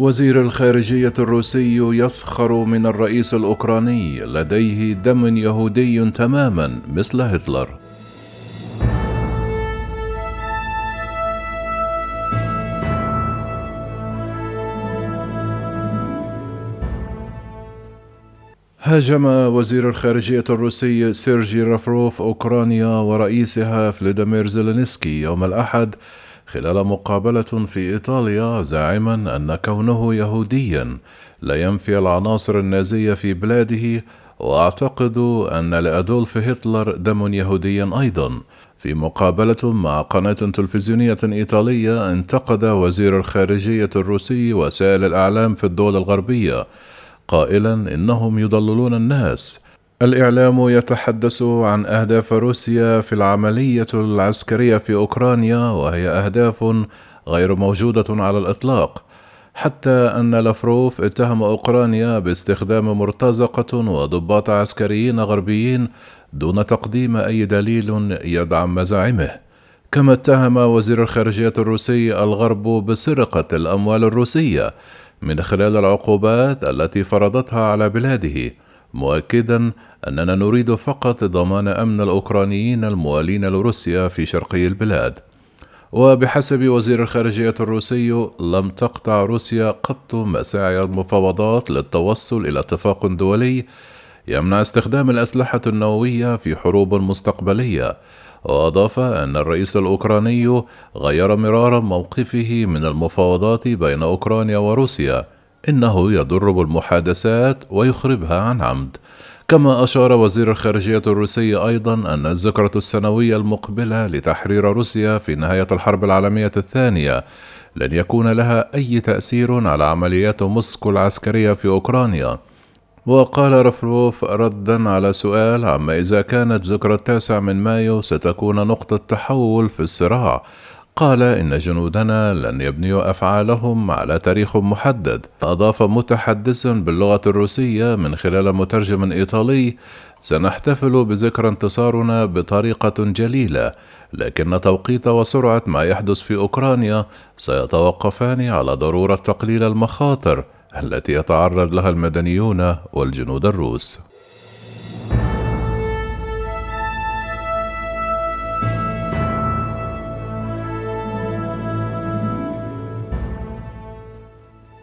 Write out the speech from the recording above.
وزير الخارجية الروسي يسخر من الرئيس الأوكراني لديه دم يهودي تماما مثل هتلر. هاجم وزير الخارجية الروسي سيرجي رافروف أوكرانيا ورئيسها فليدمير زيلينسكي يوم الأحد خلال مقابلة في إيطاليا زاعما أن كونه يهوديا لا ينفي العناصر النازية في بلاده وأعتقد أن لأدولف هتلر دم يهودي أيضا. في مقابلة مع قناة تلفزيونية إيطالية انتقد وزير الخارجية الروسي وسائل الإعلام في الدول الغربية قائلا إنهم يضللون الناس. الإعلام يتحدث عن أهداف روسيا في العملية العسكرية في أوكرانيا وهي أهداف غير موجودة على الإطلاق حتى أن لافروف اتهم أوكرانيا باستخدام مرتزقة وضباط عسكريين غربيين دون تقديم أي دليل يدعم مزاعمه. كما اتهم وزير الخارجية الروسي الغرب بسرقة الأموال الروسية من خلال العقوبات التي فرضتها على بلاده. مؤكدا أننا نريد فقط ضمان أمن الأوكرانيين الموالين لروسيا في شرقي البلاد. وبحسب وزير الخارجية الروسي لم تقطع روسيا قط مساعي المفاوضات للتوصل إلى اتفاق دولي يمنع استخدام الأسلحة النووية في حروب مستقبلية. وأضاف أن الرئيس الأوكراني غير مرارا موقفه من المفاوضات بين أوكرانيا وروسيا. إنه يضر بالمحادثات ويخربها عن عمد. كما أشار وزير الخارجية الروسي أيضا أن الذكرى السنوية المقبلة لتحرير روسيا في نهاية الحرب العالمية الثانية لن يكون لها أي تأثير على عمليات موسكو العسكرية في أوكرانيا. وقال رفروف ردا على سؤال عما إذا كانت ذكرى التاسع من مايو ستكون نقطة تحول في الصراع. قال إن جنودنا لن يبنيوا أفعالهم على تاريخ محدد. أضاف متحدثا باللغة الروسية من خلال مترجم إيطالي سنحتفل بذكرى انتصارنا بطريقة جليلة لكن توقيت وسرعة ما يحدث في أوكرانيا سيتوقفان على ضرورة تقليل المخاطر التي يتعرض لها المدنيون والجنود الروس.